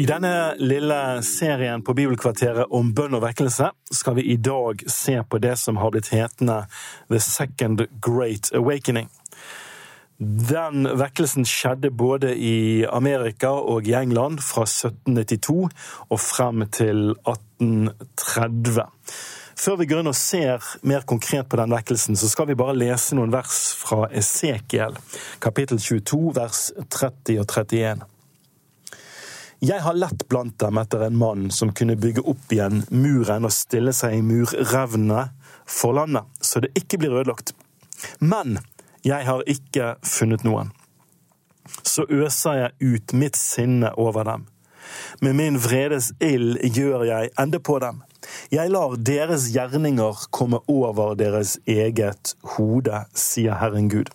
I denne lille serien på Bibelkvarteret om bønn og vekkelse skal vi i dag se på det som har blitt hetende The Second Great Awakening. Den vekkelsen skjedde både i Amerika og i England fra 1792 og frem til 1830. Før vi går inn og ser mer konkret på den vekkelsen, så skal vi bare lese noen vers fra Esekiel, kapittel 22, vers 30 og 31. Jeg har lett blant dem etter en mann som kunne bygge opp igjen muren og stille seg i murrevnene for landet, så det ikke blir ødelagt. Men jeg har ikke funnet noen. Så øser jeg ut mitt sinne over dem. Med min vredes ild gjør jeg ende på dem. Jeg lar deres gjerninger komme over deres eget hode, sier Herren Gud.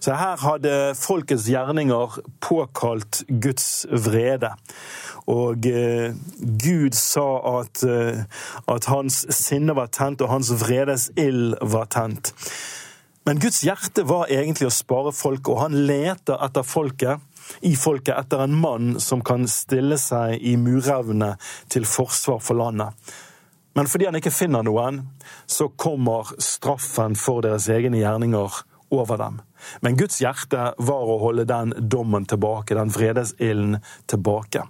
Så her hadde folkets gjerninger påkalt Guds vrede. Og eh, Gud sa at, eh, at hans sinne var tent, og hans vredes ild var tent. Men Guds hjerte var egentlig å spare folket, og han leter etter folket i folket etter en mann som kan stille seg i murevne til forsvar for landet. Men fordi han ikke finner noen, så kommer straffen for deres egne gjerninger over dem. Men Guds hjerte var å holde den dommen tilbake, den vredesilden tilbake.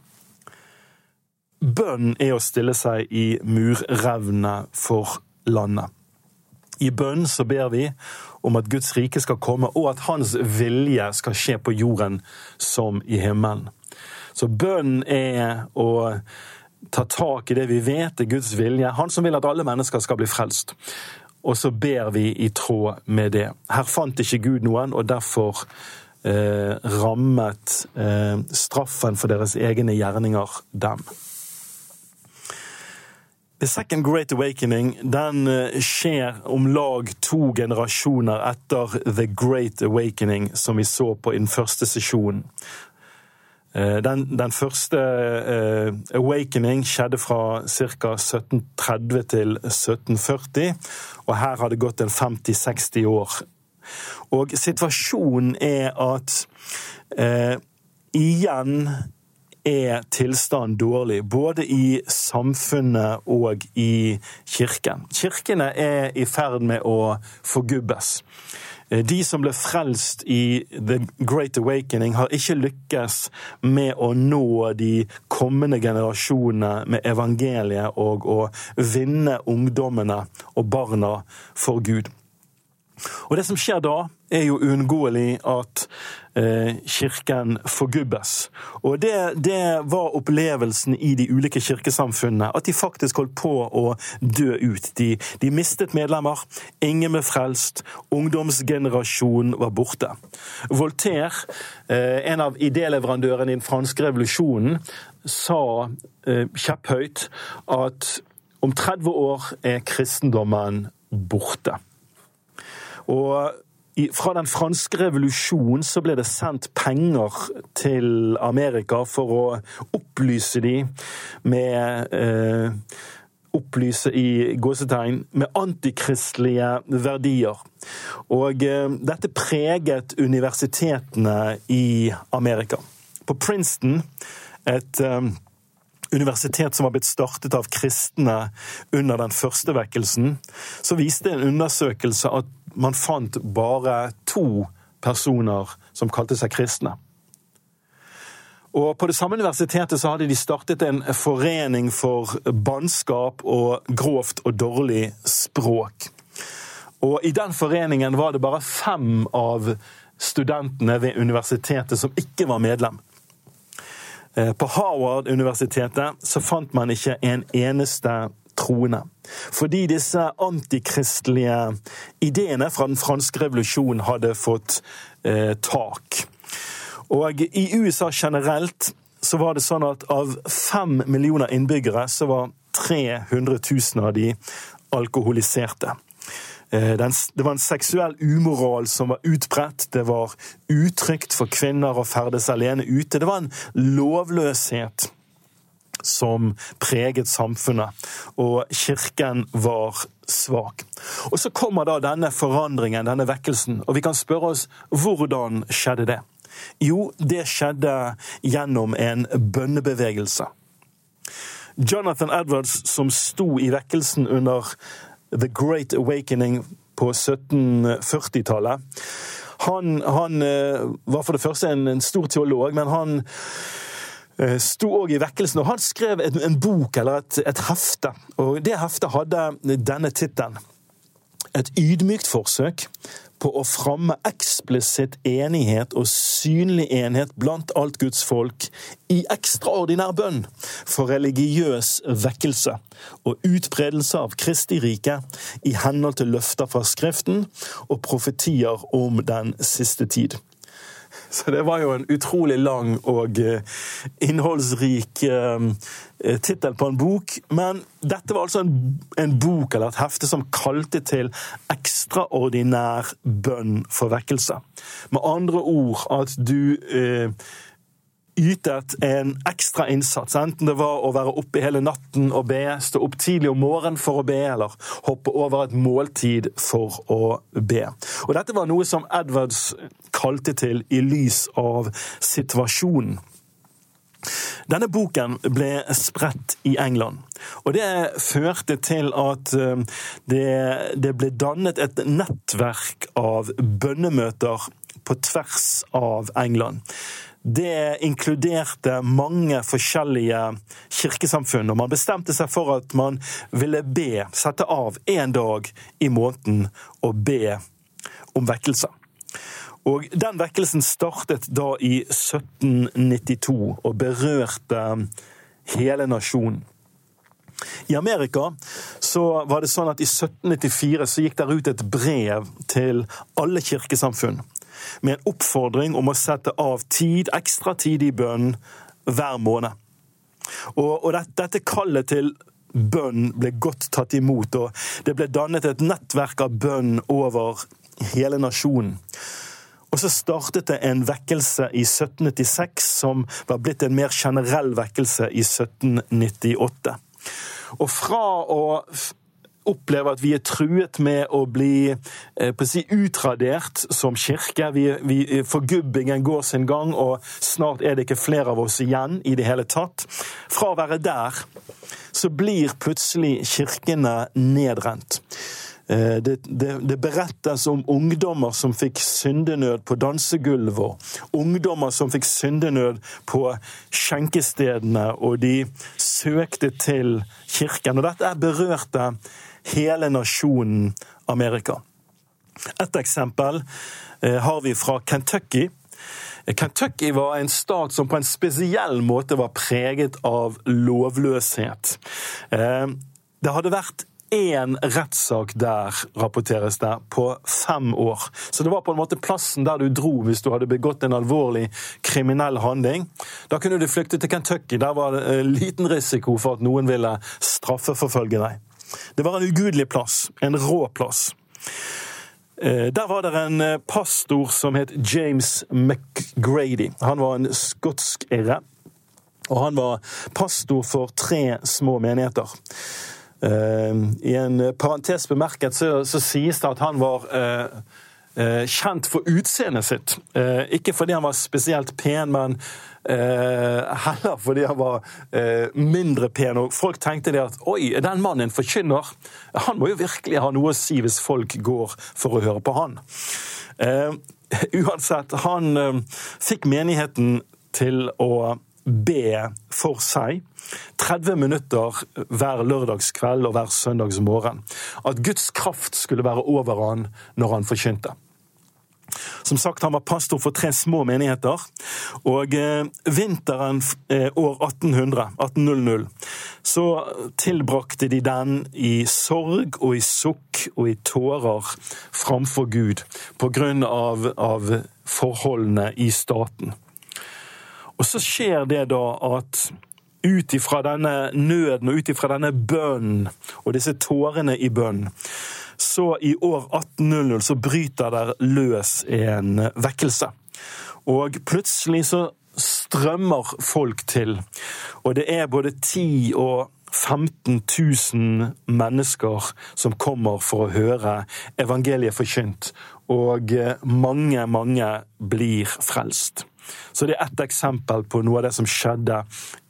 Bønn er å stille seg i murrevne for landet. I bønn så ber vi om at Guds rike skal komme, og at hans vilje skal skje på jorden som i himmelen. Så bønn er å ta tak i det vi vet er Guds vilje. Han som vil at alle mennesker skal bli frelst og så ber vi i tråd med det. Her fant ikke Gud noen, og derfor eh, rammet eh, straffen for deres egne gjerninger dem. The Second Great Awakening den eh, skjer om lag to generasjoner etter The Great Awakening, som vi så på i den første sesjonen. Eh, den, den, første uh, awakening skjedde fra ca. 1730 til 1740, og her har det gått en 50-60 år. Og situasjonen er at uh, igjen er tilstanden dårlig, både i samfunnet og i kirken. Kirkene er i ferd med å forgubbes. Eh, de som ble frelst i The Great Awakening, har ikke lykkes med å nå de kommende generasjonene med evangeliet og å vinne ungdommene og barna for Gud. Og Det som skjer da, er jo uunngåelig at eh, kirken forgubbes. Og det, det, var opplevelsen i de ulike kirkesamfunnene, at de faktisk holdt på å dø ut. De, de mistet medlemmer, ingen ble frelst, ungdomsgenerasjonen var borte. Voltaire, eh, en av idéleverandørene i den franske revolusjonen, sa eh, kjepphøyt at om 30 år er kristendommen borte. Og fra den franske revolusjonen så ble det sendt penger til Amerika for å opplyse de med eh, Opplyse i gåsetegn med antikristelige verdier. Og eh, dette preget universitetene i Amerika. På Princeton, et eh, universitet som var blitt startet av kristne under den første vekkelsen, så viste en undersøkelse at man fant bare to personer som kalte seg kristne. Og På det samme universitetet så hadde de startet en forening for bannskap og grovt og dårlig språk. Og I den foreningen var det bare fem av studentene ved universitetet som ikke var medlem. Eh, på Harvard-universitetet så fant man ikke en eneste troende. Fordi disse antikristelige ideene fra den franske revolusjonen hadde fått eh, tak. Og i USA generelt så var det sånn at av fem millioner innbyggere så var 300 000 av de alkoholiserte. Eh, det var en seksuell umoral som var utbredt. Det var utrygt for kvinner å ferdes alene ute. Det var en lovløshet som preget samfunnet, og kirken var svak. Og Så kommer da denne forandringen, denne vekkelsen, og vi kan spørre oss hvordan skjedde det? Jo, det skjedde gjennom en bønnebevegelse. Jonathan Edwards, som sto i vekkelsen under The Great Awakening på 1740-tallet. Han, han, eh, var for det første en, en stor teolog, men han sto òg i vekkelsen. Og han skrev en, en bok, eller et, et, hefte. Og det heftet hadde denne tittelen. Et ydmykt forsøk på å framme eksplisitt enighet og synlig enhet blant alt Guds folk i ekstraordinær bønn for religiøs vekkelse og utbredelse av Kristi rike i henhold til løfter fra Skriften og profetier om den siste tid. Så det var jo en utrolig lang og eh, innholdsrik eh, eh, tittel på en bok. Men dette var altså en, en, bok eller et hefte som kalte til ekstraordinær bønn for vekkelse. Med andre ord at du eh, ytet en ekstra innsats, enten det var å være oppe hele natten og be, stå opp tidlig om morgenen for å be, eller hoppe over et måltid for å be. Og Dette var noe som Edwards kalte til i lys av situasjonen. Denne boken ble spredt i England, og det førte til at eh, det, det ble dannet et nettverk av bønnemøter på tvers av England det inkluderte mange forskjellige kirkesamfunn. Og man bestemte seg for at man ville be, sette av én dag i måneden og be om vekkelse. Og Den vekkelsen startet da i 1792 og berørte hele nasjonen. I Amerika så var det sånn at i 1794 så gikk det ut et brev til alle kirkesamfunn med en oppfordring om å sette av tid, ekstra tid i bønn hver måned. Og, og dette, dette kallet til bønn ble godt tatt imot, og det ble dannet et nettverk av bønn over hele nasjonen. Og så startet det en vekkelse i 1796 som var blitt en mer generell vekkelse i 1798. Og fra å opplever at vi er truet med å bli eh, si, utradert som kirke. Vi, vi, forgubbingen går sin gang, og snart er det ikke flere av oss igjen i det hele tatt. Fra å være der så blir plutselig kirkene nedrent. Eh, det, det, det, berettes om ungdommer som fikk syndenød på dansegulvet, ungdommer som fikk syndenød på skjenkestedene, og de søkte til kirken. Og dette er berørte hele nasjonen Amerika. Et eksempel eh, har vi fra Kentucky. Kentucky var en stat som på en spesiell måte var preget av lovløshet. Eh, det hadde vært én rettssak der, rapporteres det, på fem år. Så det var på en måte plassen der du dro hvis du hadde begått en alvorlig kriminell handling. Da kunne du flykte til Kentucky. Der var det eh, liten risiko for at noen ville straffeforfølge deg. Det var en ugudelig plass, en rå plass. Eh, der var det en eh, pastor som het James McGrady. Han var en skotsk irre. Og han var pastor for tre små menigheter. Eh, I en parentes bemerket så, så sies det at han var kjent for utseendet sitt. Ikke fordi han var spesielt pen, men Eh, heller fordi han var eh, mindre pen. Og folk tenkte det at oi, er den mannen en forkynner? Han må jo virkelig ha noe å si hvis folk går for å høre på han. Eh, uansett, han eh, fikk menigheten til å be for seg 30 minutter hver lørdagskveld og hver søndagsmorgen. At Guds kraft skulle være over han når han forkynte. Som sagt, Han var pastor for tre små menigheter. og eh, Vinteren eh, år 1800, 1800 så tilbrakte de den i sorg og i sukk og i tårer framfor Gud på grunn av, forholdene i staten. Og så skjer det da at ut ifra denne nøden og ut ifra denne bønnen og disse tårene i bønn, så i år 1800 så bryter der løs en vekkelse. Og plutselig så strømmer folk til, og det er både 10 og 15 000 mennesker som kommer for å høre evangeliet forkynt, og mange, mange blir frelst. Så det er ett eksempel på noe av det som skjedde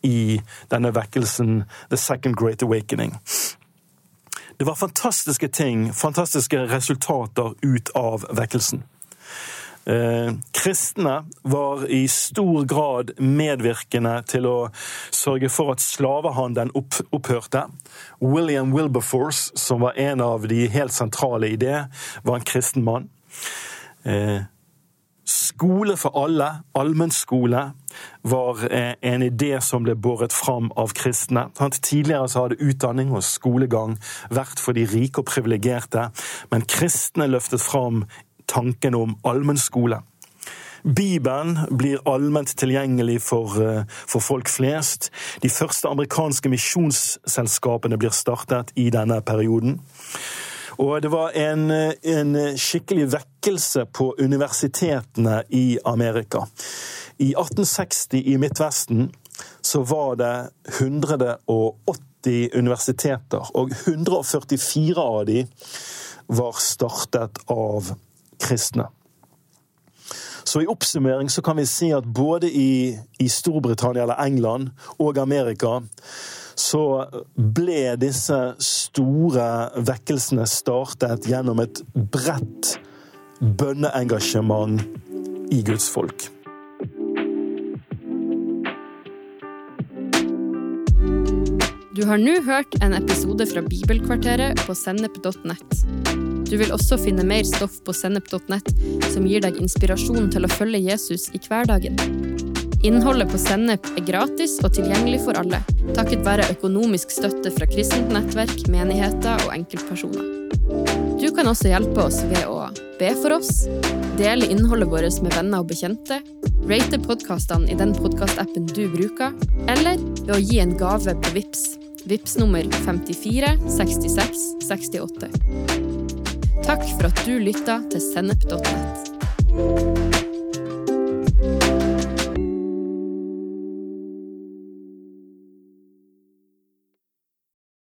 i denne vekkelsen, The Second Great Awakening. Det var fantastiske ting, fantastiske resultater ut av vekkelsen. Eh, kristne var i stor grad medvirkende til å sørge for at slavehandelen opp, opphørte. William Wilberforce, som var en av de helt sentrale i det, var en kristen mann. Eh, Skole for alle, allmennskole, var eh, en idé som ble båret fram av kristne. Tidligere så hadde utdanning og skolegang vært for de rike og privilegerte, men kristne løftet fram tanken om allmennskole. Bibelen blir allment tilgjengelig for, eh, for, folk flest. De første amerikanske misjonsselskapene blir startet i denne perioden. Og det var en, en skikkelig vekkelse på universitetene i Amerika. I 1860 i Midtvesten så var det 180 universiteter, og 144 av de var startet av kristne. Så i oppsummering så kan vi si at både i, i Storbritannia eller England og Amerika så ble disse store vekkelsene startet gjennom et bredt bønneengasjement i Guds folk. Du har nå hørt en episode fra Bibelkvarteret på sennep.nett. Du vil også finne mer stoff på sennep.nett som gir deg inspirasjon til å følge Jesus i hverdagen. Innholdet på Sennep er gratis og tilgjengelig for alle, takket være økonomisk støtte fra kristent nettverk, menigheter og enkeltpersoner. Du kan også hjelpe oss ved å be for oss, dele innholdet vårt med venner og bekjente, rate podkastene i den podkastappen du bruker, eller ved å gi en gave på VIPS. VIPS nummer 54 66 68. Takk for at du lytta til sennep.nett.